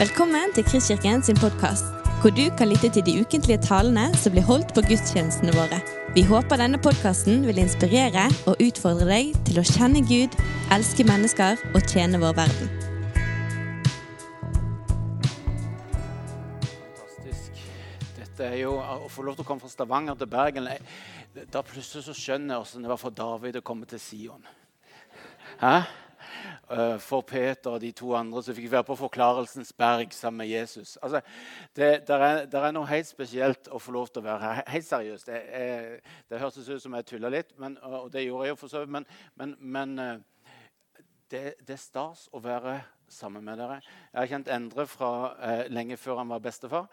Velkommen til Kristkirken sin podkast, hvor du kan lytte til de ukentlige talene som blir holdt på gudstjenestene våre. Vi håper denne podkasten vil inspirere og utfordre deg til å kjenne Gud, elske mennesker og tjene vår verden. Fantastisk. Dette er jo Å få lov til å komme fra Stavanger til Bergen Da plutselig så skjønner jeg hvordan det var for David å komme til Sion. Hæ? Eh, For Peter og de to andre som fikk være på Forklarelsens berg sammen med Jesus. Altså, det der er, der er noe helt spesielt å få lov til å være her. Helt seriøst. Er, det hørtes ut som jeg tulla litt, men, og det gjorde jeg jo for så vidt. Men, men, men eh, det, det er stas å være sammen med dere. Jeg har kjent Endre fra eh, lenge før han var bestefar.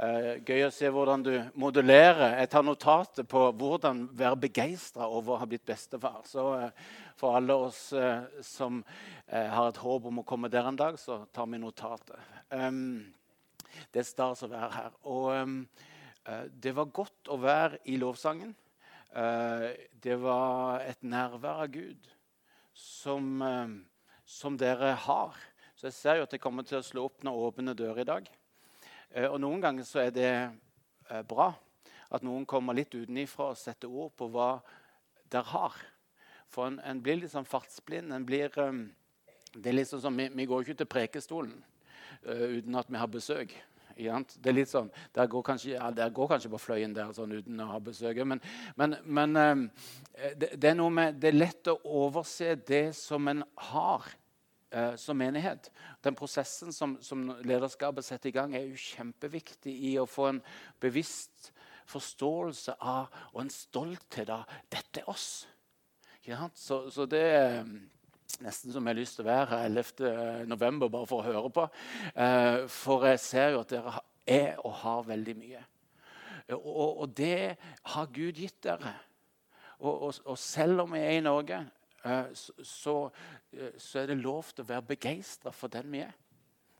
Eh, gøy å se hvordan du modellerer. Jeg tar notatet på hvordan være begeistra over å ha blitt bestefar. Så eh, for alle oss eh, som eh, har et håp om å komme der en dag, så tar vi notatet. Um, det er stas å være her. Og um, det var godt å være i lovsangen. Uh, det var et nærvær av Gud som, eh, som dere har. Så jeg ser jo at jeg kommer til å slå opp noen åpne dører i dag. Eh, Og noen ganger så er det eh, bra at noen kommer litt utenifra og setter ord på hva dere har. For en, en blir litt sånn fartsblind. En blir, det er litt sånn vi, vi går ikke til prekestolen uh, uten at vi har besøk. Det er litt sånn, Der går kanskje, ja, der går kanskje på fløyen der sånn uten å ha besøket. Men, men, men eh, det, det, er noe med, det er lett å overse det som en har eh, som menighet. Den prosessen som, som lederskapet setter i gang, er jo kjempeviktig i å få en bevisst forståelse av og en stolthet av dette er oss. Ja. Så, så det er nesten som jeg har lyst til å være her 11. november bare for å høre på. Eh, for jeg ser jo at dere er og har veldig mye. Og, og, og det har Gud gitt dere. Og, og, og selv om vi er i Norge, eh, så, så, eh, er det lov til å være begeistra for den vi er.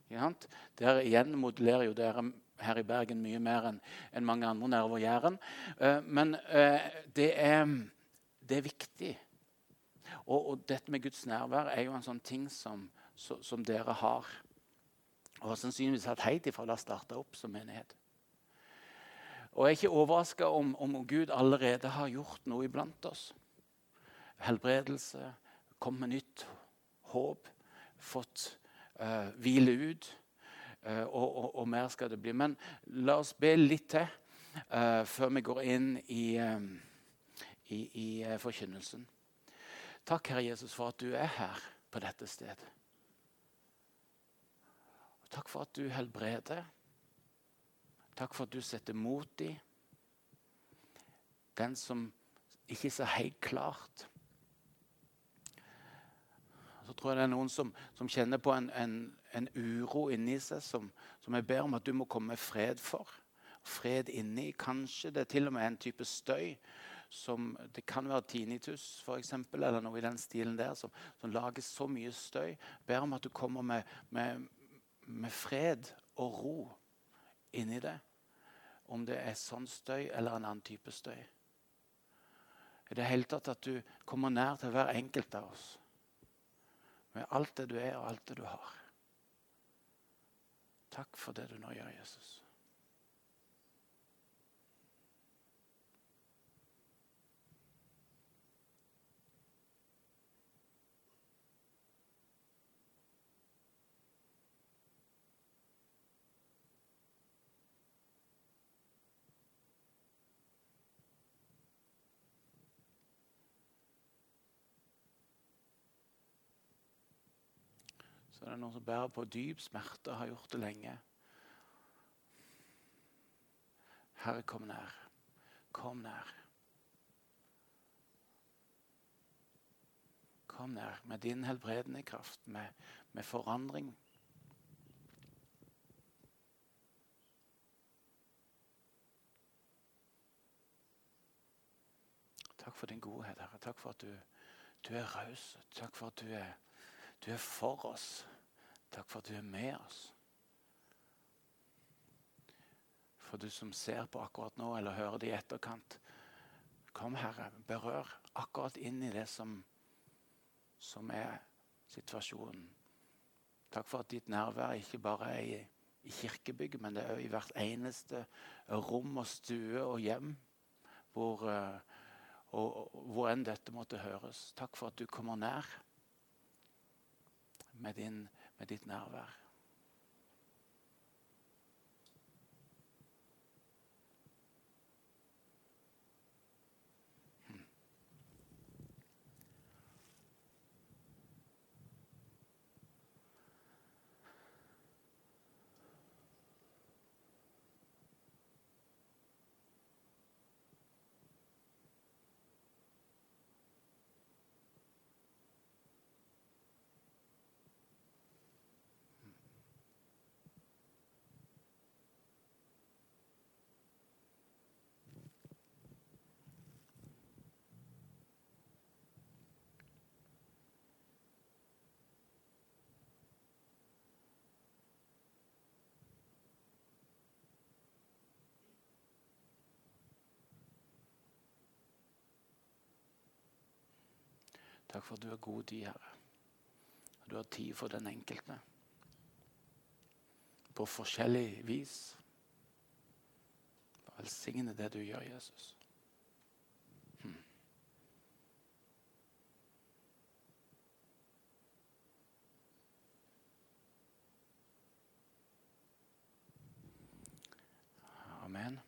Dere? Der igjen modellerer jo dere her i Bergen mye mer enn en mange andre nedover Jæren. Eh, men eh, det, er, det er viktig. Og, og dette med Guds nærvær er jo en sånn ting som, som, som dere har. Og har sannsynligvis hatt helt ifra det starta opp som menighet. Og jeg er ikke overraska om, om Gud allerede har gjort noe iblant oss. Helbredelse, kommet med nytt håp, fått uh, hvile ut. Uh, og, og, og mer skal det bli. Men la oss be litt til uh, før vi går inn i, i, i forkynnelsen. Takk, Herre Jesus, for at du er her på dette stedet. Takk for at du helbreder. Takk for at du setter mot i den som ikke ser helt klart. Så tror jeg det er noen som, som kjenner på en, en, en uro inni seg, som, som jeg ber om at du må komme med fred for. Fred inni. Kanskje det er til og med en type støy som Det kan være tinnitus for eksempel, eller noe i den stilen der, som, som lager så mye støy. Ber om at du kommer med, med, med fred og ro inni det. Om det er sånn støy eller en annen type støy. I det hele tatt at du kommer nær til hver enkelt av oss. Med alt det du er og alt det du har. Takk for det du nå gjør, Jesus. Så er det noen som bærer på dyp smerte og har gjort det lenge. Herre, kom nær. Kom nær. Kom nær med din helbredende kraft, med, med forandring. Takk for din godhet, Herre. Takk for at du, du er raus. Takk for at du er, du er for oss. Takk for at du er med oss. For du som ser på akkurat nå, eller hører det i etterkant. Kom, Herre, berør akkurat inn i det som, som er situasjonen Takk for at ditt nærvær ikke bare er i, i kirkebygget, men det er i hvert eneste rom og stue og hjem hvor, eh, og, hvor enn dette måtte høres. Takk for at du kommer nær med, din, med ditt nærvær. Takk for at du har god tid, Herre. Du har tid for den enkelte. På forskjellig vis. Velsigne det du gjør, Jesus. Hmm. Amen.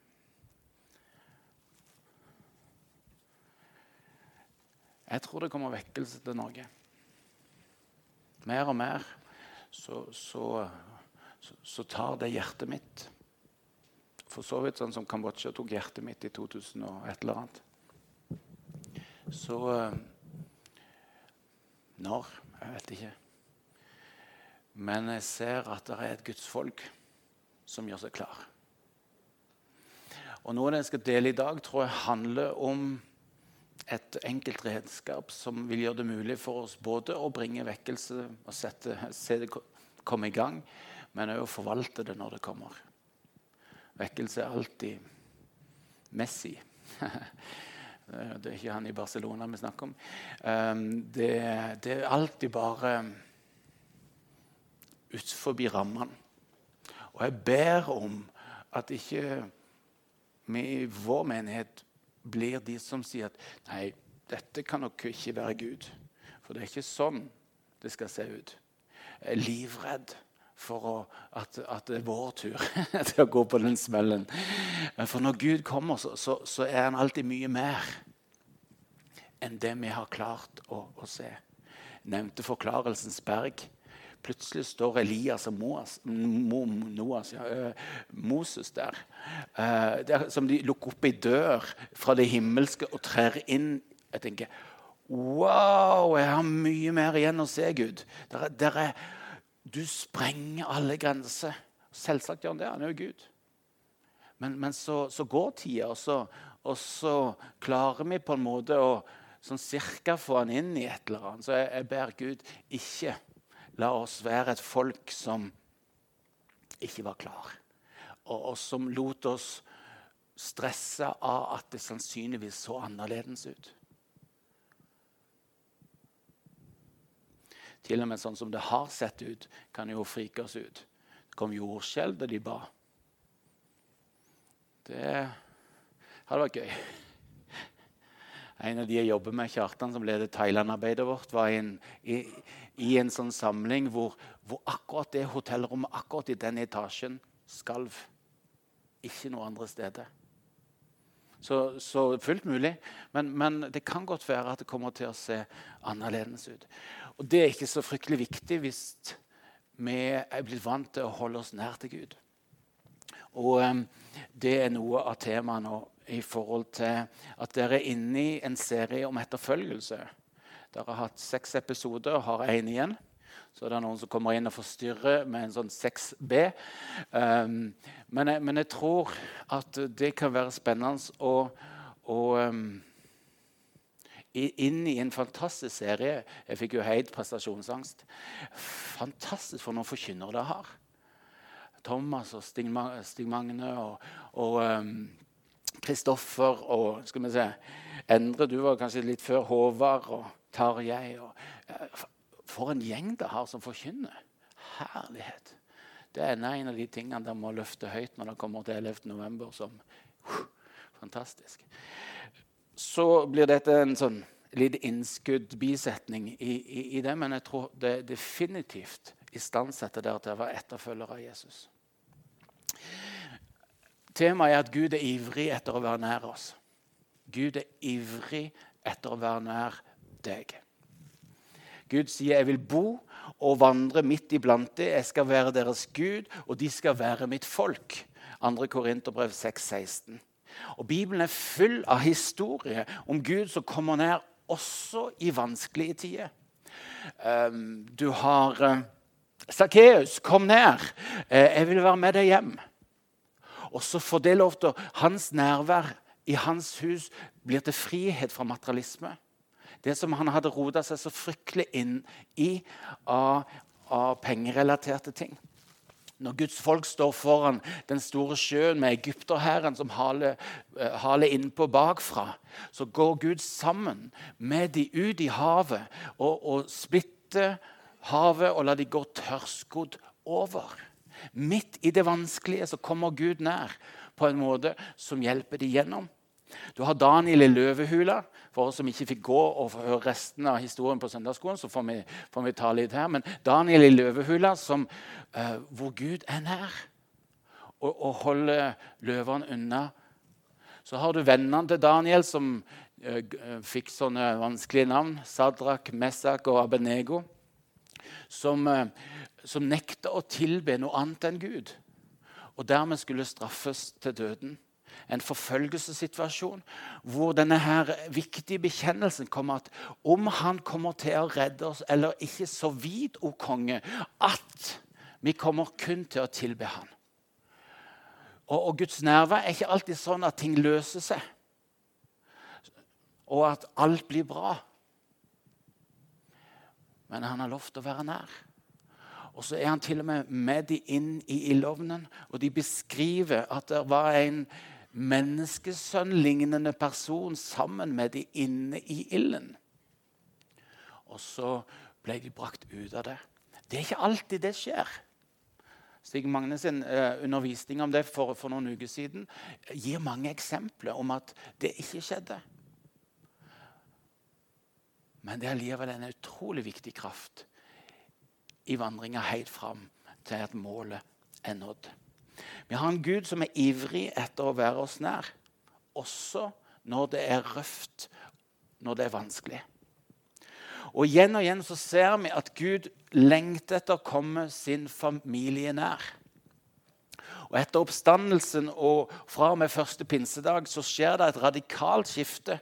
Jeg tror det kommer vekkelse til Norge. Mer og mer så, så, så tar det hjertet mitt. For så vidt sånn som Kambodsja tok hjertet mitt i 2000 og et eller annet. Så Når? Jeg vet ikke. Men jeg ser at det er et gudsfolk som gjør seg klar. Og Noe av det jeg skal dele i dag, tror jeg handler om et enkelt redskap som vil gjøre det mulig for oss både å bringe vekkelse og sette, se det komme i gang, men òg å forvalte det når det kommer. Vekkelse er alltid Messi. det er ikke han i Barcelona vi snakker om. Ehm, det, det er alltid bare utenfor rammene. Og jeg ber om at ikke vi i vår menighet blir de som sier at nei, dette kan nok ikke være Gud. For det er ikke sånn det skal se ut. Jeg er livredd for å, at, at, det er vår tur til å gå på den smellen. For når Gud kommer, så, så, så er han alltid mye mer enn det vi har klart å, å se. Jeg nevnte Forklarelsens berg. Plutselig står Elias og Moas, Noas, ja, Moses der, der. Som de lukker opp ei dør fra det himmelske og trer inn. Jeg tenker Wow, jeg har mye mer igjen å se, Gud. Der, der er, du sprenger alle grenser. Selvsagt gjør han det. Han er jo Gud. Men, men så, så, går tida, og så, og så, klarer vi på en måte å sånn cirka få han inn i et eller annet. Så jeg, jeg ber Gud ikke La oss være et folk som ikke var klar, og, og som lot oss stresse av at det sannsynligvis så annerledes ut. Til og med sånn som det har sett ut, kan jo frike oss ut. Det kom jordskjelv da de ba. Det hadde vært gøy. En av de jeg jobber med, Kjartan, som leder Thailand-arbeidet vårt, var i en, i, i en sånn samling hvor, hvor, akkurat det hotellrommet akkurat i den etasjen skalv. Ikke noe andre steder. Så, så fullt mulig. Men, men, det kan godt være at det kommer til å se annerledes ut. Og det er ikke så fryktelig viktig hvis vi er blitt vant til å holde oss nær til Gud. Og um, det er noe av temaet nå i forhold til at dere er inne i en serie om etterfølgelse. Dere har hatt seks episoder og har én igjen. Så det er noen som kommer inn og forstyrrer med en sånn 6B. Um, men, jeg, men, jeg, tror at det kan være spennende å, å um, inn i en fantastisk serie. Jeg fikk jo heid prestasjonsangst. Fantastisk for noen forkynnere dere har. Thomas og Stig, Magne og, og um, Kristoffer og skal vi se, Endre, du var kanskje litt før Håvard og Tarjei. Og, for en gjeng det har som forkynner. herlighet. Det er en av de tingene dere må løfte høyt når det kommer til 11. november. som Fantastisk. Så blir dette en sånn litt innskudd-bisetning i, i, i, det, men jeg tror det definitivt istandsetter dere til å være etterfølgere av Jesus. Temaet er at Gud er ivrig etter å være nær oss. Gud er ivrig etter å være nær deg. Gud sier 'jeg vil bo og vandre midt iblant det. 'Jeg skal være deres Gud, og de skal være mitt folk'. 2. Korinterbrev 6,16. Og Bibelen er full av historier om Gud som kommer nær også i vanskelige tider. Um, du har Sakkeus, kom ned. Uh, jeg vil være med deg hjem. Og så får det lov til Hans nærvær i hans hus blir til frihet fra materialisme. Det som han hadde rota seg så fryktelig inn i av, av pengerelaterte ting. Når Guds folk står foran den store sjøen med egypterhæren som haler, uh, haler innpå bakfra, så går Gud sammen med de ut i havet og, og splitter havet og lar de gå tørrskodd over. Midt i det vanskelige så kommer Gud nær på en måte som hjelper de gjennom. Du har Daniel i løvehula. For oss som ikke fikk gå og høre resten av historien på søndagsskolen, så får vi, får vi ta litt her. Men Daniel i løvehula, som, uh, hvor Gud er nær og, og holder løvene unna. Så har du vennene til Daniel, som uh, fikk sånne vanskelige navn. Sadrak, Messak og Abenego. Som, uh, som nekta å tilbe noe annet enn Gud. Og dermed skulle straffes til døden en forfølgelsessituasjon, hvor denne her viktige bekjennelsen kommer at om han kommer til å redde oss eller ikke, så vidt, o konge, at vi kommer kun til å tilbe han. Og, og Guds nærvær er ikke alltid sånn at ting løser seg, og at alt blir bra. Men han har lovt å være nær. Og så er han til og med med de inn i ildovnen, og de beskriver at det var en menneskesønnlignende person sammen med de inne i ilden. Og så ble de brakt ut av det. Det er ikke alltid det skjer. Stig Magnes sin uh, undervisning om det for, for, noen uker siden gir mange eksempler om at det ikke skjedde. Men det er likevel en utrolig viktig kraft i vandringa helt fram til at målet er nådd. Vi har en Gud som er ivrig etter å være oss nær, også når det er røft, når det er vanskelig. Og Igjen og igjen så ser vi at Gud lengter etter å komme sin familie nær. Og Etter oppstandelsen og fra og med første pinsedag så skjer det et radikalt skifte.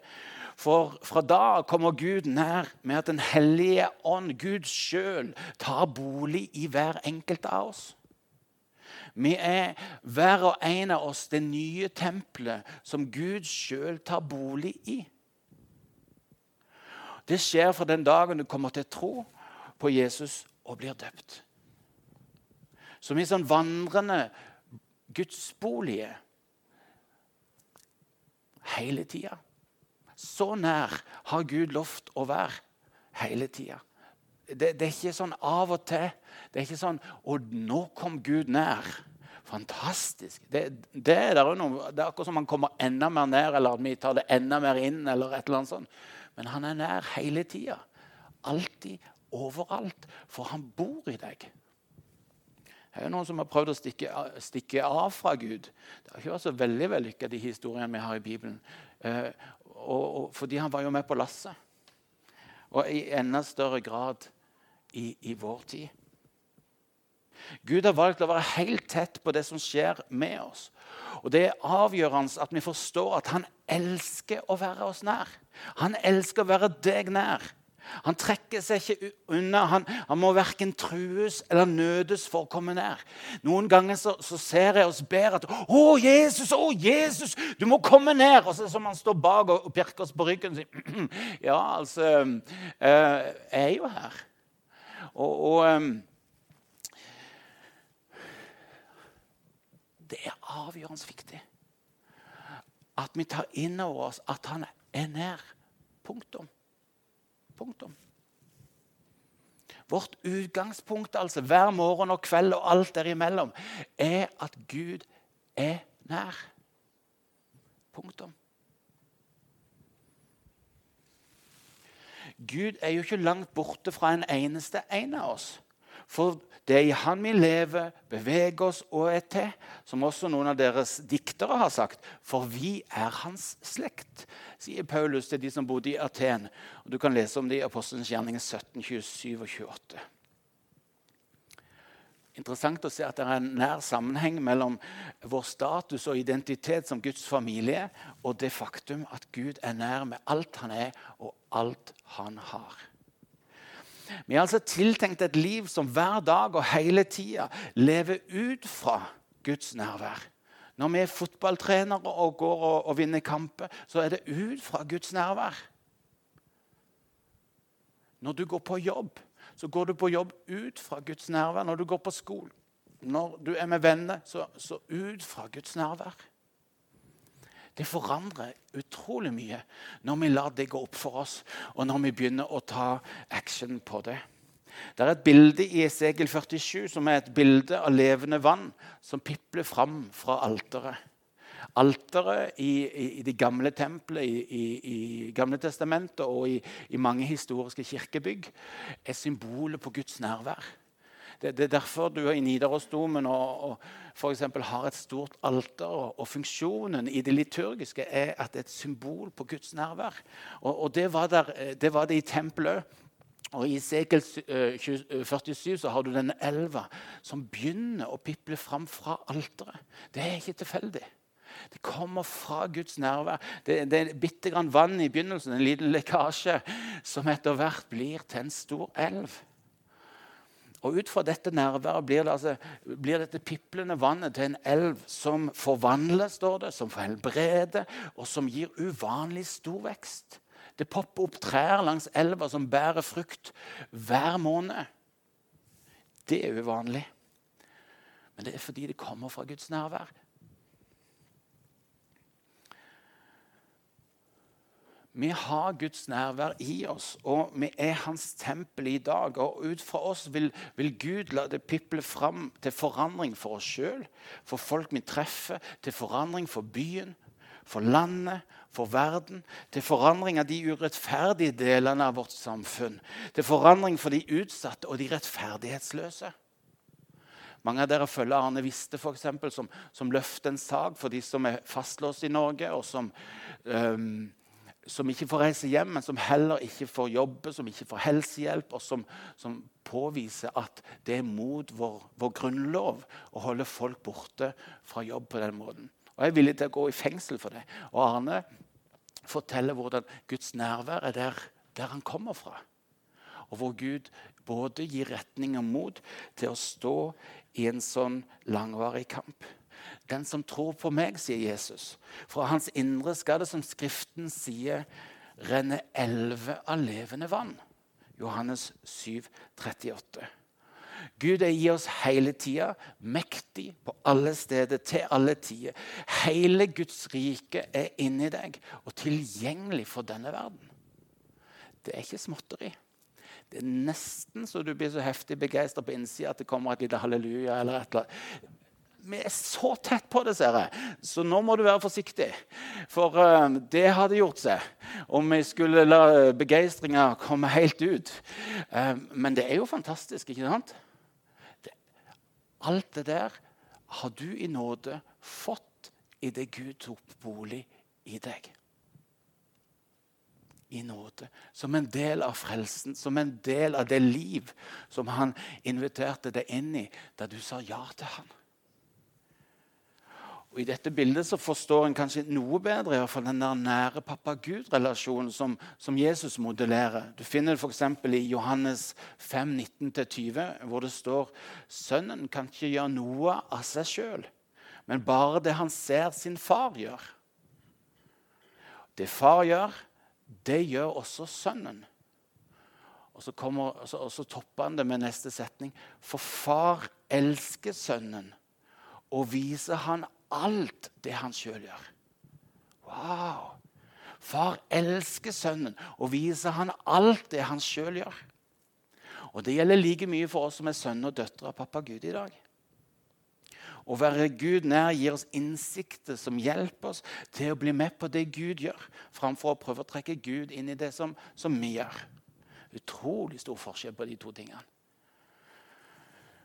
For fra da kommer Gud nær med at Den hellige ånd, Gud sjøl, tar bolig i hver enkelt av oss. Vi er hver og en av oss det nye tempelet som Gud sjøl tar bolig i. Det skjer fra den dagen du kommer til tro på Jesus og blir døpt. Som i sånn vandrende gudsboliger hele tida. Så nær har Gud lovt å være hele tida. Det, det, er ikke sånn av og til. Det er ikke sånn 'Og nå kom Gud nær'. Fantastisk. Det, det, er, noe, det er akkurat som han kommer enda mer nær, eller at vi tar det enda mer inn. eller et eller annet sånt. Men han er nær hele tida. Alltid, overalt. For han bor i deg. Det er jo noen som har prøvd å stikke, stikke av fra Gud. Det har ikke vært så veldig vellykka, de historiene vi har i Bibelen. Eh, og, og, fordi han var jo med på lasset. Og i enda større grad i, i vår tid. Gud har valgt å være helt tett på det som skjer med oss. Og Det er avgjørende at vi forstår at han elsker å være oss nær. Han elsker å være deg nær. Han trekker seg ikke unna. Han, han må verken trues eller nødes for å komme nær. Noen ganger så, så ser jeg oss ber at 'Å, Jesus! Å, Jesus! Du må komme ned!' Og så som han står bak og, og pirker oss på ryggen og sier 'Ja, altså eh, Jeg er jo her.' Og, og Det er avgjørende viktig at vi tar inn over oss at han er nær. Punktum. Punktum. Vårt utgangspunkt altså, hver morgen og kveld og alt derimellom, er at Gud er nær. Punktum. Gud er jo ikke langt borte fra en eneste en av oss. For det er i Han vi lever, beveger oss og er til, som også noen av deres diktere har sagt. For vi er hans slekt, sier Paulus til de som bodde i Aten. Og Du kan lese om det i Apostelens gjerninger 17, 27 og 28. Interessant å se at det er en nær sammenheng mellom vår status og identitet som Guds familie og det faktum at Gud er nær med alt han er, og alt han har. Vi har altså tiltenkt et liv som hver dag og hele tida lever ut fra Guds nærvær. Når vi er fotballtrenere og går og, og vinner kamper, så er det ut fra Guds nærvær. Når du går på jobb, så går du på jobb ut fra Guds nærvær. Når du går på skolen, når du er med venner, så, så ut fra Guds nærvær. Det forandrer utrolig mye når vi lar det gå opp for oss, og når vi begynner å ta action på det. Det er et bilde i Esegel 47 som er et bilde av levende vann som pipler fram fra alteret. Alteret i, i, i, det gamle tempelet i, i Gamle testamentet og i, mange historiske kirkebygg er symbolet på Guds nærvær. Det, det, er derfor du i Nidarosdomen og, og for har et stort alter. Og, og, funksjonen i det liturgiske er at det er et symbol på Guds nærvær. Og, og det, var der, det, var det, i tempelet og I Sekel 47 så har du denne elva som begynner å piple fram fra alteret. Det er ikke tilfeldig. Det kommer fra Guds nærvær. Det, det er bitte grann vann i begynnelsen, en liten lekkasje, som etter hvert blir til en stor elv. Og Ut fra dette nærværet blir, det altså, blir dette piplende vannet til en elv som forvandler, står det, som helbreder, og som gir uvanlig stor vekst. Det popper opp trær langs elva som bærer frukt hver måned. Det er uvanlig. Men det er fordi det kommer fra Guds nærvær. Vi har Guds nærvær i oss, og vi er hans tempel i dag. Og ut fra oss vil, vil Gud la det piple fram til forandring for oss sjøl, for folk vi treffer, til forandring for byen, for landet, for verden. Til forandring av de urettferdige delene av vårt samfunn. Til forandring for de utsatte og de rettferdighetsløse. Mange av dere følger Arne Viste for eksempel, som, som løfter en sak for de som er fastlåst i Norge, og som um, som ikke får reise hjem, men som heller ikke får jobbe, som ikke får helsehjelp, og som, som påviser at det er mot vår, vår, grunnlov å holde folk borte fra jobb på den måten. Og Jeg er villig til å gå i fengsel for det. Og Arne forteller hvordan Guds nærvær er der, der han kommer fra. Og hvor Gud både gir retning og mot til å stå i en sånn langvarig kamp. Den som tror på meg, sier Jesus. Fra hans indre skal det, som Skriften sier, renne elver av levende vann. Johannes 7, 38. Gud er i oss hele tida, mektig på alle steder, til alle tider. Hele Guds rike er inni deg og tilgjengelig for denne verden. Det er ikke småtteri. Det er nesten så du blir så heftig begeistra på innsida at det kommer et lite halleluja. eller et eller annet vi er så tett på det, ser jeg. Så nå må du være forsiktig. For uh, det hadde gjort seg om vi skulle la begeistringa komme helt ut. Uh, men det er jo fantastisk, ikke sant? Det, alt det der har du i nåde fått idet Gud tok bolig i deg. I nåde. Som en del av frelsen, som en del av det liv som han inviterte deg inn i da du sa ja til han. Og I dette bildet så forstår en kanskje noe bedre i hvert fall den der nære pappa-Gud-relasjonen som, som, Jesus modellerer. Du finner det f.eks. i Johannes 5, 19-20, hvor det står sønnen kan ikke gjøre noe av seg sjøl, men bare det han ser sin far gjør. Det far gjør, det gjør også sønnen. Og så, kommer, og så topper han det med neste setning. For far elsker sønnen og viser han alt det han sjøl gjør. Wow! Far elsker sønnen og viser han alt det han sjøl gjør. Og det gjelder like mye for oss som er sønner og døtre av pappa Gud i dag. Å være Gud nær gir oss innsikter som hjelper oss til å bli med på det Gud gjør, framfor å prøve å trekke Gud inn i det som, som vi gjør. Utrolig stor forskjell på de to tingene.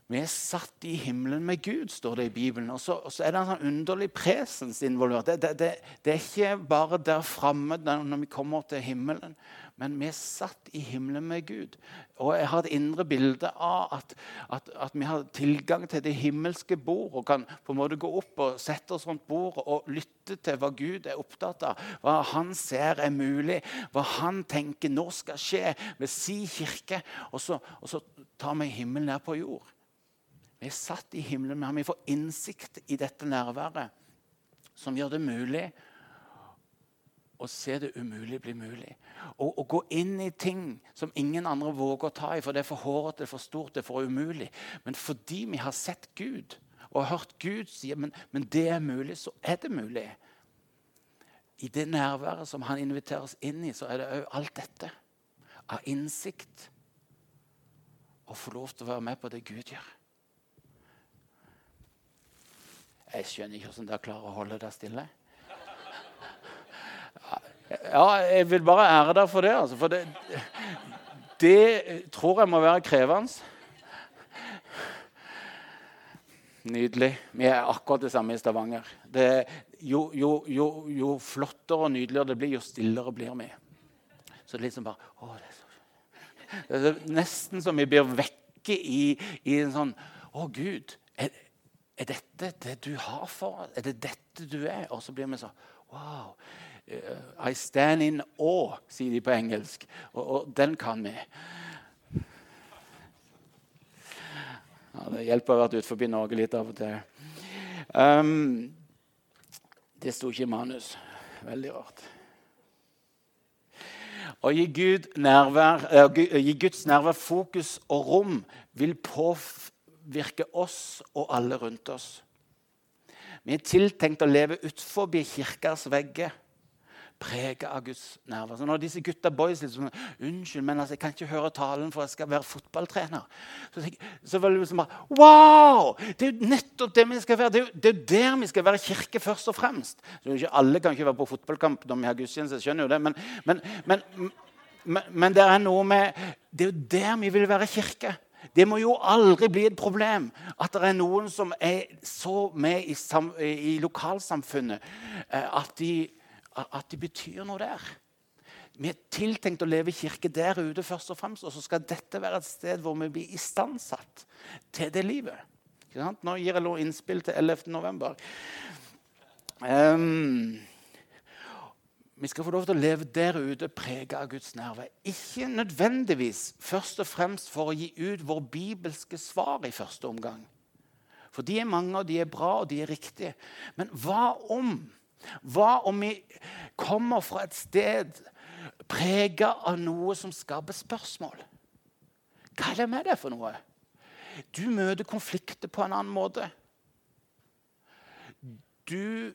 Vi er satt i himmelen med Gud, står det i Bibelen. Og så, og så er det en sånn underlig presens involvert. Det, det, det, det, er ikke bare der framme når vi kommer til himmelen, men vi er satt i himmelen med Gud. Og jeg har et indre bilde av at, at, at vi har tilgang til det himmelske bord og kan på en måte gå opp og sette oss rundt bordet og lytte til hva Gud er opptatt av, hva han ser er mulig, hva han tenker nå skal skje ved si kirke. Og så, og så tar vi himmelen ned på jord. Vi er satt i himmelen, med ham. vi får innsikt i dette nærværet som gjør det mulig å se det umulige bli mulig. Å gå inn i ting som ingen andre våger å ta i, for det er for hårete, for stort, det er for umulig. Men fordi vi har sett Gud og hørt Gud si men, men det er mulig, så er det mulig. I det nærværet som han inviterer oss inn i, så er det òg alt dette. Av innsikt. Å få lov til å være med på det Gud gjør. Jeg skjønner ikke hvordan dere klarer å holde dere stille. Ja, jeg vil bare ære dere for det. Altså, for det, det tror jeg må være krevende. Nydelig. Vi er akkurat det samme i Stavanger. Det, jo, jo, jo, jo, flottere og nydeligere det blir, jo stillere blir vi. Så det er liksom bare å, det, er så, det er nesten som vi blir vekke i, i en sånn Å, Gud. Er, er dette det du har for oss? Er det dette du er? Og så blir vi sånn Wow. Uh, I stand in awe, sier de på engelsk. Og, og den kan vi. Ja, det hjelper å ha vært utenfor Norge litt av og til. Um, det sto ikke i manus. Veldig rart. Å gi, Gud nærvær, uh, gi Guds nærvær fokus og rom vil påføre virker oss og alle rundt oss. Vi er tiltenkt å leve utenfor kirkas vegger, preget av Guds nerver. Så når disse gutta boys liksom, unnskyld, men altså, jeg kan ikke høre talen, for jeg skal være fotballtrener. Så, så var det liksom bare Wow! Det er jo nettopp det vi skal være. Det er jo det er der vi skal være kirke først og fremst. Så ikke Alle kan ikke være på fotballkamp når vi har gudstjeneste, skjønner jo det. Men, men, men, men, det er noe med Det er jo der vi vil være kirke. Det må jo aldri bli et problem at det er noen som er så med i, i lokalsamfunnet eh, at de, at de, betyr noe der. Vi er tiltenkt å leve i kirke der ute først og fremst, og så skal dette være et sted hvor vi blir istandsatt til det livet. Nå gir jeg innspill til 11. november. Um, vi skal få lov til å leve der ute preget av Guds nerve. Ikke nødvendigvis først og fremst for å gi ut vår bibelske svar i første omgang. For de er mange, og de er bra, og de er riktige. Men hva om? Hva om vi kommer fra et sted prega av noe som skaper spørsmål? Hva er det med det for noe? Du møter konflikter på en annen måte. Du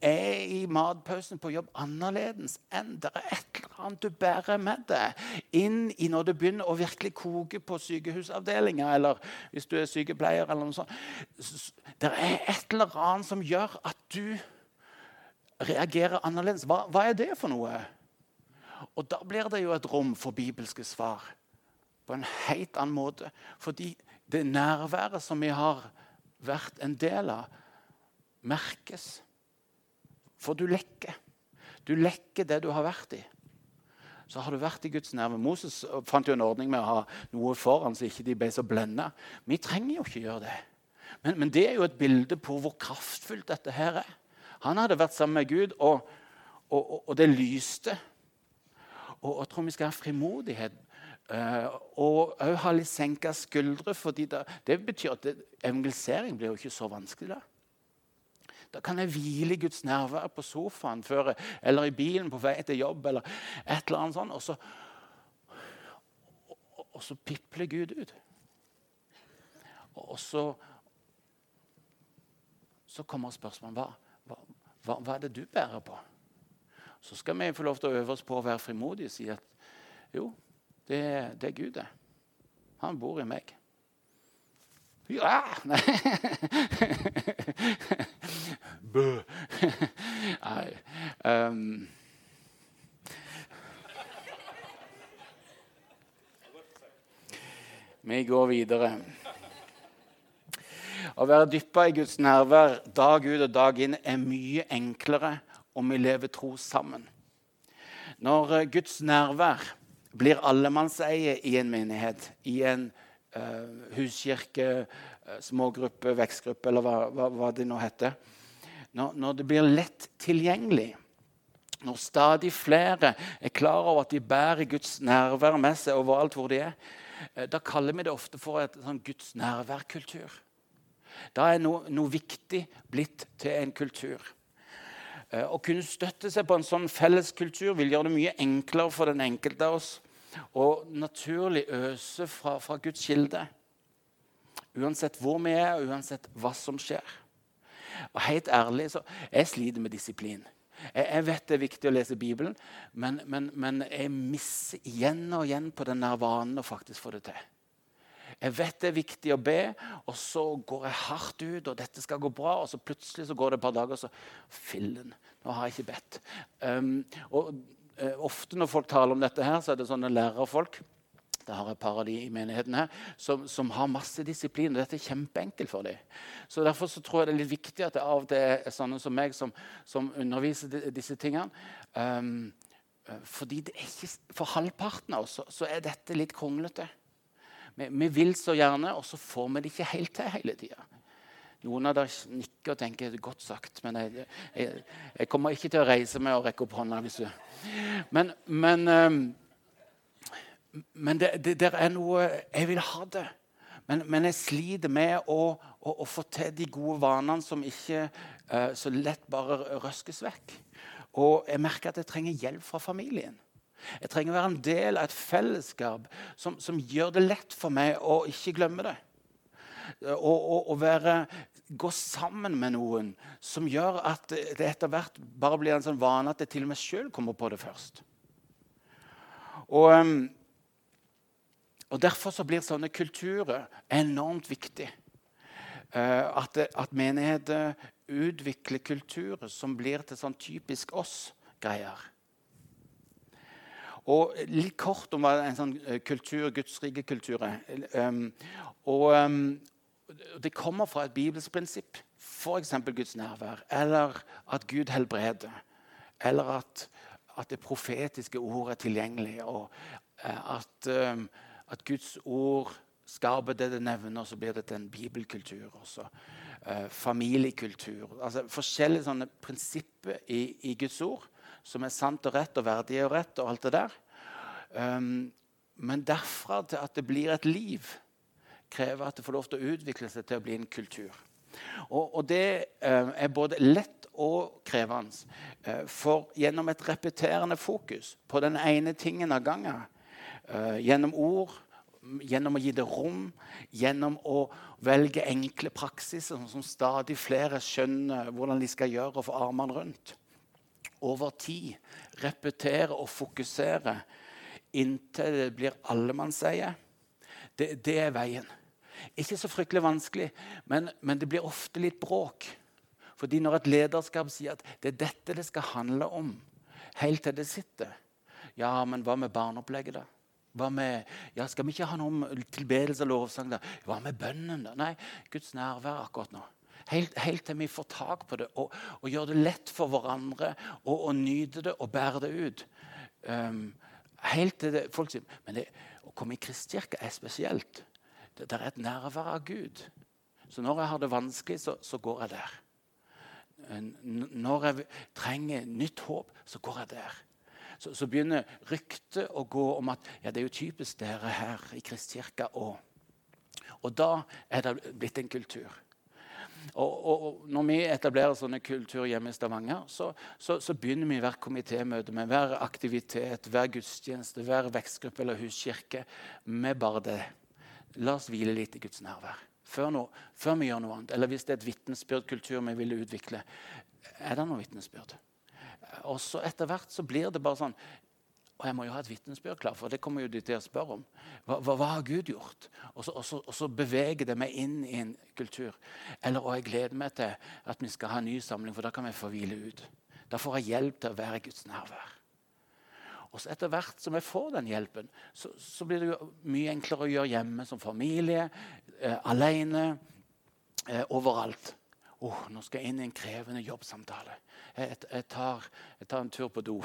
er i matpausen på jobb annerledes enn det er et eller annet du bærer med deg inn i når det begynner å virkelig koke på sykehusavdelinga, eller hvis du er sykepleier. eller noe sånt. Det er et eller annet som gjør at du reagerer annerledes. Hva, hva er det for noe? Og da blir det jo et rom for bibelske svar på en helt annen måte. Fordi det nærværet som vi har vært en del av, merkes. For du lekker. Du lekker det du har vært i. Så har du vært i Guds nærme. Moses fant jo en ordning med å ha noe foran så ikke de ble så blenda. Vi trenger jo ikke gjøre det. Men, men, det er jo et bilde på hvor kraftfullt dette her er. Han hadde vært sammen med Gud, og, og, og, og det lyste. Og jeg tror vi skal ha frimodighet. Uh, og òg ha litt senka skuldre. fordi det, det betyr at evangelisering blir jo ikke så vanskelig. da. Da kan jeg hvile i Guds nærvær på sofaen før, eller i bilen på vei til jobb. eller et eller annet sånt, Og så, og, og så pipler Gud ut. Og så, så kommer spørsmålet hva, hva, hva, er det du bærer på? Så skal vi få lov til å øve oss på å være frimodige og si at jo, det, det er Gud, det. Han bor i meg. Ja! Nei. Bø. Nei. Um. Vi går videre. Å være dyppa i Guds nærvær dag ut og dag inn er mye enklere om vi lever tro sammen. Når eh, Guds nærvær blir allemannseie i en menighet, i en uh, huskirke, uh, smågruppe, vekstgruppe eller hva, hva, hva, det nå heter når, når det blir lett tilgjengelig, når stadig flere er klar over at de bærer Guds nærvær med seg overalt hvor de er, da kaller vi det ofte for et sånn Guds nærværkultur. Da er noe, noe viktig blitt til en kultur. Eh, å kunne støtte seg på en sånn felles kultur vil gjøre det mye enklere for den enkelte av oss å naturlig øse fra, fra Guds kilde. Uansett hvor vi er, og uansett hva som skjer. Og helt ærlig, så Jeg sliter med disiplin. Jeg, jeg vet det er viktig å lese Bibelen, men, men, men jeg misser igjen og igjen på den vanen å faktisk få det til. Jeg vet det er viktig å be, og så går jeg hardt ut, og dette skal gå bra. Og så plutselig så går det et par dager, og så Fillen, nå har jeg ikke bedt. Um, og uh, Ofte når folk taler om dette, her, så er det sånne lærerfolk det har et par av de i menigheten her, som, som har masse disiplin. og Dette er kjempeenkelt for dem. Så Derfor så tror jeg det er litt viktig at det av og til er sånne som meg som, som underviser de, disse tingene. Um, fordi ikke, For halvparten av oss så, er dette litt kronglete. Vi, vi, vil så gjerne, og så får vi det ikke helt til hele tida. Noen av dere nikker og tenker er godt sagt, men jeg, jeg, jeg, kommer ikke til å reise meg og rekke opp hånda. hvis du... Men, men, ehm, men det, det, det, er noe Jeg vil ha det. Men, men jeg sliter med å, å, å, få til de gode vanene som ikke uh, så lett bare røskes vekk. Og jeg merker at jeg trenger hjelp fra familien. Jeg trenger å være en del av et fellesskap som, som gjør det lett for meg å ikke glemme det. Og, Å være, gå sammen med noen som gjør at det etter hvert bare blir en sånn vane at jeg til og med sjøl kommer på det først. Og, um, og Derfor så blir sånne kulturer enormt viktig. Uh, at, at menigheter utvikler kulturer som blir til sånn typisk oss-greier. Og litt kort om hva en sånn eh, kultur, Guds rike kultur er. Um, og Det kommer fra et bibelsk prinsipp, f.eks. Guds nærvær, eller at Gud helbreder, eller at, at det profetiske ordet er tilgjengelig, og at, at, Guds ord skaper det det nevner, så blir det til en bibelkultur. også. Eh, familiekultur. altså Forskjellige sånne prinsipper i, i Guds ord som er sant og rett og verdig og rett. og alt det der. Um, men derfra til at det blir et liv, krever at det får lov til å utvikle seg til å bli en kultur. Og, og det eh, er både lett og krevende. Eh, for gjennom et repeterende fokus på den ene tingen av gangen, gjennom ord, gjennom å gi det rom, gjennom å velge enkle praksiser som stadig flere skjønner hvordan de skal gjøre og få armene rundt, over tid repetere og fokusere inntil det blir allemannseie. Det, det er veien. Ikke så fryktelig vanskelig, men, men, det blir ofte litt bråk. Fordi når et lederskap sier at det er dette det skal handle om, helt til det sitter Ja, men hva med barneopplegget, da? Hva med, ja, Skal vi ikke ha noe om tilbedelse og lovsang? da? Hva med bønnen? da? Nei, Guds nærvær akkurat nå. Helt, helt, til vi får tak på det og, og gjør det lett for hverandre og nyte det og bære det ut. Um, helt til det, folk sier, Men det, å komme i kristkirke er spesielt. Det, det, er et nærvær av Gud. Så når jeg har det vanskelig, så, så går jeg der. Når jeg trenger nytt håp, så går jeg der. Så, så begynner ryktet å gå om at ja, det er jo typisk dere her i kristkirka òg. Og da er det blitt en kultur. Og, og, når vi etablerer sånne kultur hjemme i Stavanger, så, så, så begynner vi hvert komitémøte med hver aktivitet, hver gudstjeneste, hver vekstgruppe eller huskirke med bare det. La oss hvile litt i Guds nærvær før, no, før vi gjør noe annet. Eller hvis det er et vitnesbyrdkultur vi vil utvikle, er det noe vitnesbyrd? Og så etter hvert så blir det bare sånn Og jeg må jo ha et vitnesbyrd klar, for det kommer jo de til å spørre om. Hva, hva, hva har Gud gjort? Og så, og, så, og så, beveger det meg inn i en kultur. Eller og jeg gleder meg til at vi skal ha en ny samling, for da kan vi få hvile ut. Da får jeg hjelp til å være i Guds nærvær. Og så Etter hvert som jeg får den hjelpen, så, så blir det jo mye enklere å gjøre hjemme som familie, eh, alene, eh, overalt. Oh, nå skal jeg inn i en krevende jobbsamtale. Jeg, jeg, tar, jeg tar, en tur på do.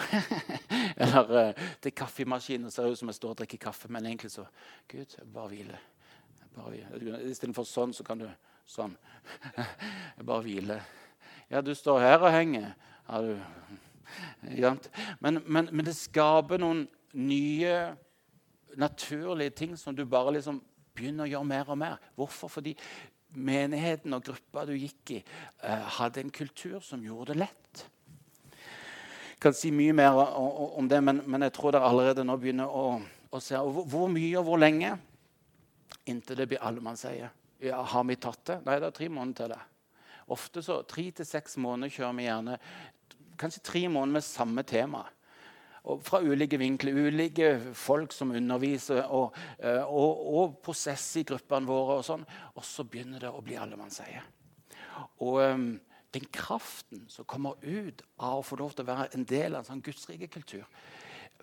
Eller uh, til kaffemaskinen. Ser ut som jeg står og drikker kaffe, men egentlig så Gud, jeg bare hvile. Istedenfor sånn, så kan du sånn. bare hvile. Ja, du står her og henger. Ja, du. Men, men, men det skaper noen nye, naturlige ting som du bare liksom begynner å gjøre mer og mer. Hvorfor? Fordi menigheten og gruppa du gikk i, eh, hadde en kultur som gjorde det lett. Jeg kan si mye mer om det, men, jeg tror dere allerede nå begynner å, å se hvor, mye og hvor lenge inntil det blir allemannseie. Ja, har vi tatt det? Nei, det er tre måneder til det. Ofte så tre til seks måneder kjører vi gjerne kanskje tre måneder med samme tema fra ulike vinkler. Ulike folk som underviser, og, eh, og, og prosess i gruppene våre. Og sånn. Og så begynner det å bli allemannseie. Og um, den kraften som kommer ut av å få lov til å være en del av en sånn gudsrike kultur,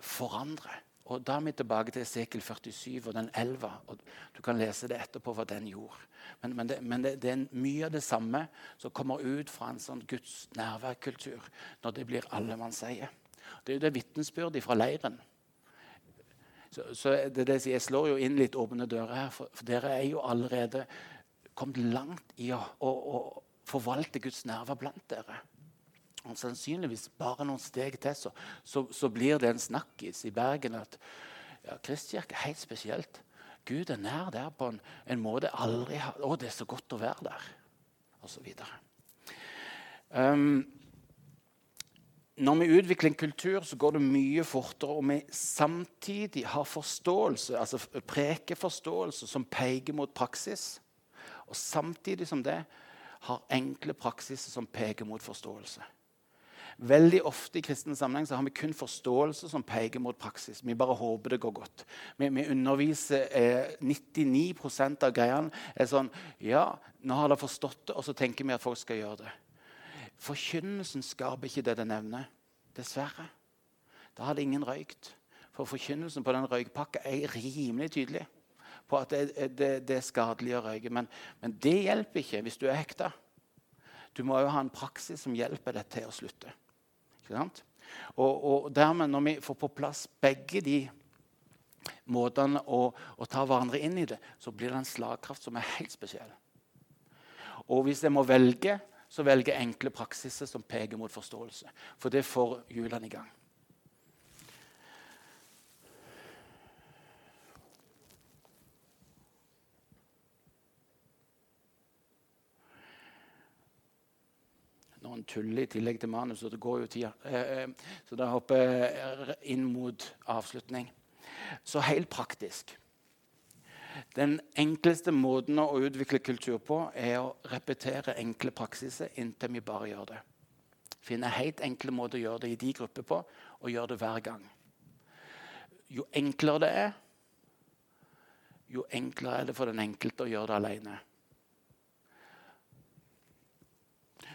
forandrer. Og Da er vi tilbake til Esekel 47 og den elva. og Du kan lese det etterpå hva den gjorde. Men, men, det, men det, det, er mye av det samme som kommer ut fra en sånn Guds nærværkultur når det blir allemannseie. Det er jo det vitnesbyrdet fra leiren. Så, så det, det, Jeg slår jo inn litt åpne dører her, for, for dere er jo allerede kommet langt i å, å, å forvalte Guds nerver blant dere. Og sannsynligvis bare noen steg til, så, så, så blir det en snakkis i Bergen at ja, Kristkirke er helt spesielt. Gud er nær der på en, en måte aldri har Å, det er så godt å være der. Og så videre. Um, når vi utvikler en kultur, så går det mye fortere, og vi samtidig har forståelse, altså prekeforståelse som peker mot praksis. Og samtidig som det har enkle praksiser som peker mot forståelse. Veldig ofte i kristen sammenheng så har vi kun forståelse som peker mot praksis. Vi bare håper det går godt. Vi, vi underviser eh, 99% av greiene er sånn Ja, nå har dere forstått det, og så tenker vi at folk skal gjøre det. Forkynnelsen skaper ikke det det nevner. Dessverre. Da hadde ingen røykt. For forkynnelsen på den røykpakka er rimelig tydelig på at det, det, det er skadelig å røyke. Men, men, det hjelper ikke hvis du er hekta. Du må jo ha en praksis som hjelper deg til å slutte. Ikke sant? Og, og dermed, når vi får på plass begge de måtene å, å, ta hverandre inn i det, så blir det en slagkraft som er helt spesiell. Og hvis jeg må velge, så velger enkle praksiser som peker mot forståelse. For det får hjulene i gang. Noen tuller i tillegg til manus, og det går jo tida. Eh, eh, så da hopper jeg inn mot avslutning. Så helt praktisk den enkleste måten å utvikle kultur på er å repetere enkle praksiser inntil vi bare gjør det. Finne helt enkle måter å gjøre det i de grupper på, og gjøre det hver gang. Jo enklere det er, jo enklere er det for den enkelte å gjøre det alene.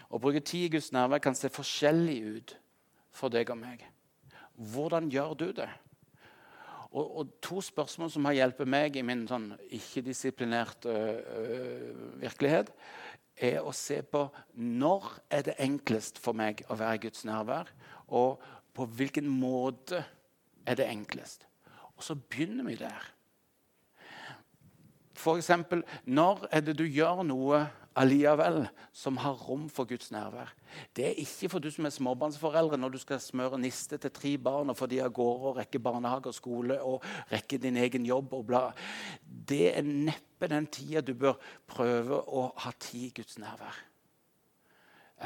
Å bruke tid i Guds nærvær kan se forskjellig ut for deg og meg. Hvordan gjør du det? Og, og, to spørsmål som har hjulpet meg i min sånn ikke-disiplinerte virkelighet, er å se på når er det enklest for meg å være i Guds nærvær, og på hvilken måte er det enklest. Og så begynner vi der. F.eks. når er det du gjør noe allikevel som har rom for Guds nærvær. Det er ikke for du som er småbarnsforeldre når du skal smøre niste til tre barn og få de av gårde og rekke barnehage og skole og rekke din egen jobb og bla. Det er neppe den tida du bør prøve å ha tid i Guds nærvær.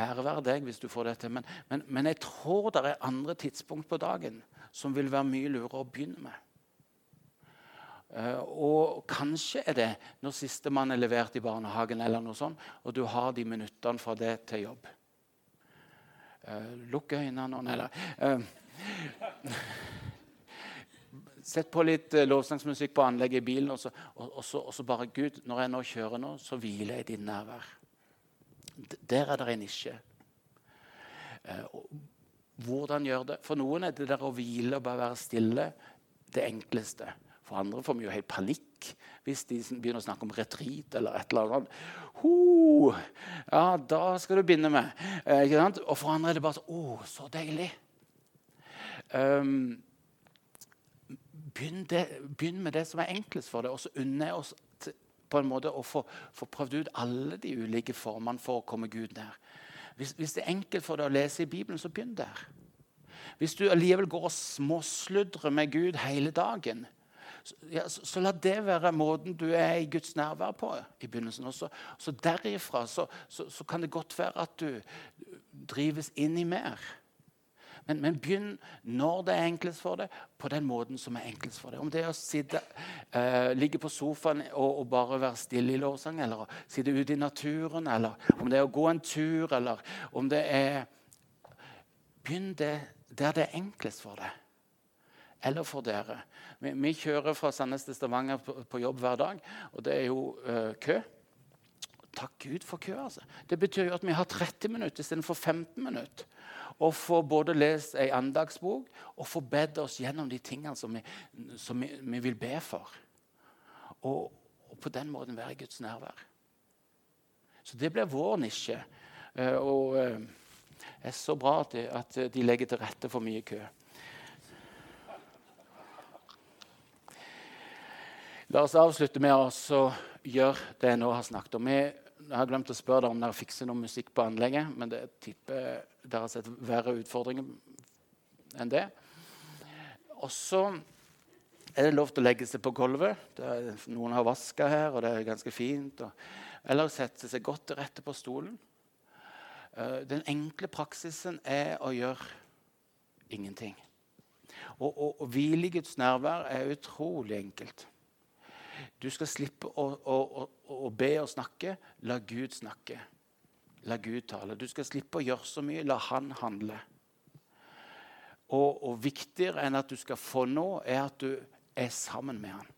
Ære være deg hvis du får det til, men, men, men jeg tror det er andre tidspunkt på dagen som vil være mye lurere å begynne med. Eh, og kanskje er det når sistemann er levert i barnehagen, eller noe sånt, og du har de minuttene fra det til jobb. Uh, lukk øynene eller uh, Sett på litt eh, lovsangsmusikk på anlegget i bilen, og så, og, og, så, og så, bare Gud, når jeg nå kjører nå, så hviler jeg i din nærvær. Der er det en nisje. Eh, hvordan gjøre det? For noen er det der å hvile og bare være stille det enkleste. For andre får vi jo helt panikk hvis de begynner å snakke om retreat eller et eller annet. Ho, ja, da skal du begynne med. Eh, og for andre er det bare så Å, så deilig. Um, begynn, det, begynn, med det som er enklest for deg, og så unner jeg oss på en måte å få, få, prøvd ut alle de ulike formene for å komme Gud nær. Hvis, hvis, det er enkelt for deg å lese i Bibelen, så begynn der. Hvis du allikevel går og småsludrer med Gud hele dagen, ja, så, så, la det være måten du er i Guds nærvær på i begynnelsen. også. så, så derifra så, kan det godt være at du drives inn i mer. Men, men, begynn når det er enklest for deg, på den måten som er enklest for deg. Om det er å sitte, uh, ligge på sofaen og, og, bare være stille i lovsang, eller å sitte ute i naturen, eller om det er å gå en tur, eller om det er Begynn det der det er enklest for deg. Eller for dere. Vi, vi kjører fra Sandnes til Stavanger på, på, jobb hver dag, og det er jo uh, kø. Takk Gud for kø. altså. Det betyr jo at vi har 30 minutter istedenfor 15 minutter og få både lest ei andagsbok og få bedt oss gjennom de tingene som vi, som vi, vi vil be for. Og, og, på den måten være i Guds nærvær. Så det blir vår nisje. Uh, og det eh, er så bra at de, at de legger til rette for mye kø. La oss avslutte med å gjøre det jeg nå har snakket om. Jeg har glemt å spørre deg om dere fikser noe musikk på anlegget. Men det tipper dere har sett verre utfordringer enn det. Og så er det lov til å legge seg på gulvet. Noen har vaska her, og det er ganske fint. Og, eller sette seg godt til rette på stolen. Uh, den enkle praksisen er å gjøre ingenting. Og, og Guds nærvær er utrolig enkelt. Du skal slippe å, å, å, å, be og snakke. La Gud snakke. La Gud tale. Du skal slippe å gjøre så mye. La Han handle. Og, og viktigere enn at du skal få nå, er at du er sammen med Han.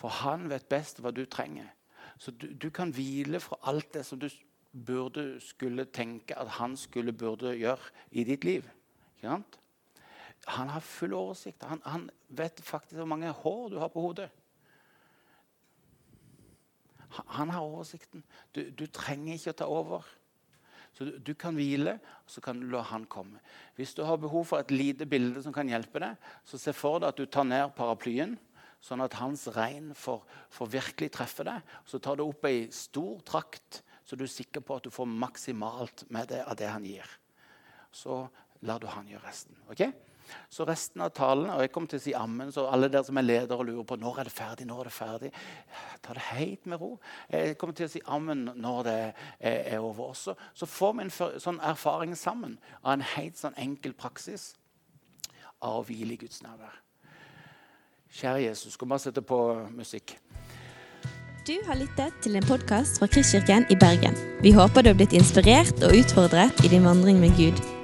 For Han vet best hva du trenger. Så du, du kan hvile fra alt det som du burde skulle tenke at han skulle burde gjøre i ditt liv. Han har full oversikt. Han, han vet faktisk hvor mange hår du har på hodet. Han har oversikten. Du, du, trenger ikke å ta over. Så du, du, kan hvile, og så kan du la han komme. Hvis du har behov for et lite bilde som kan hjelpe deg, så se for deg at du tar ned paraplyen, sånn at hans regn får, får virkelig treffe deg. Så tar du opp ei stor trakt, så du er sikker på at du får maksimalt med det av det han gir. Så lar du han gjøre resten. ok? Så resten av talen Og jeg kommer til å si ammen, så alle dere som er ledere og lurer på når er det ferdig, når er det ferdig, ta det helt med ro. Jeg kommer til å si ammen når det er, er over også. Så får vi en sånn erfaring sammen av en helt sånn enkel praksis av å hvile i Guds nærvær. Kjære Jesus, skal vi bare sette på musikk. Du har lyttet til en podkast fra Kristkirken i Bergen. Vi håper du har blitt inspirert og utfordret i din vandring med Gud.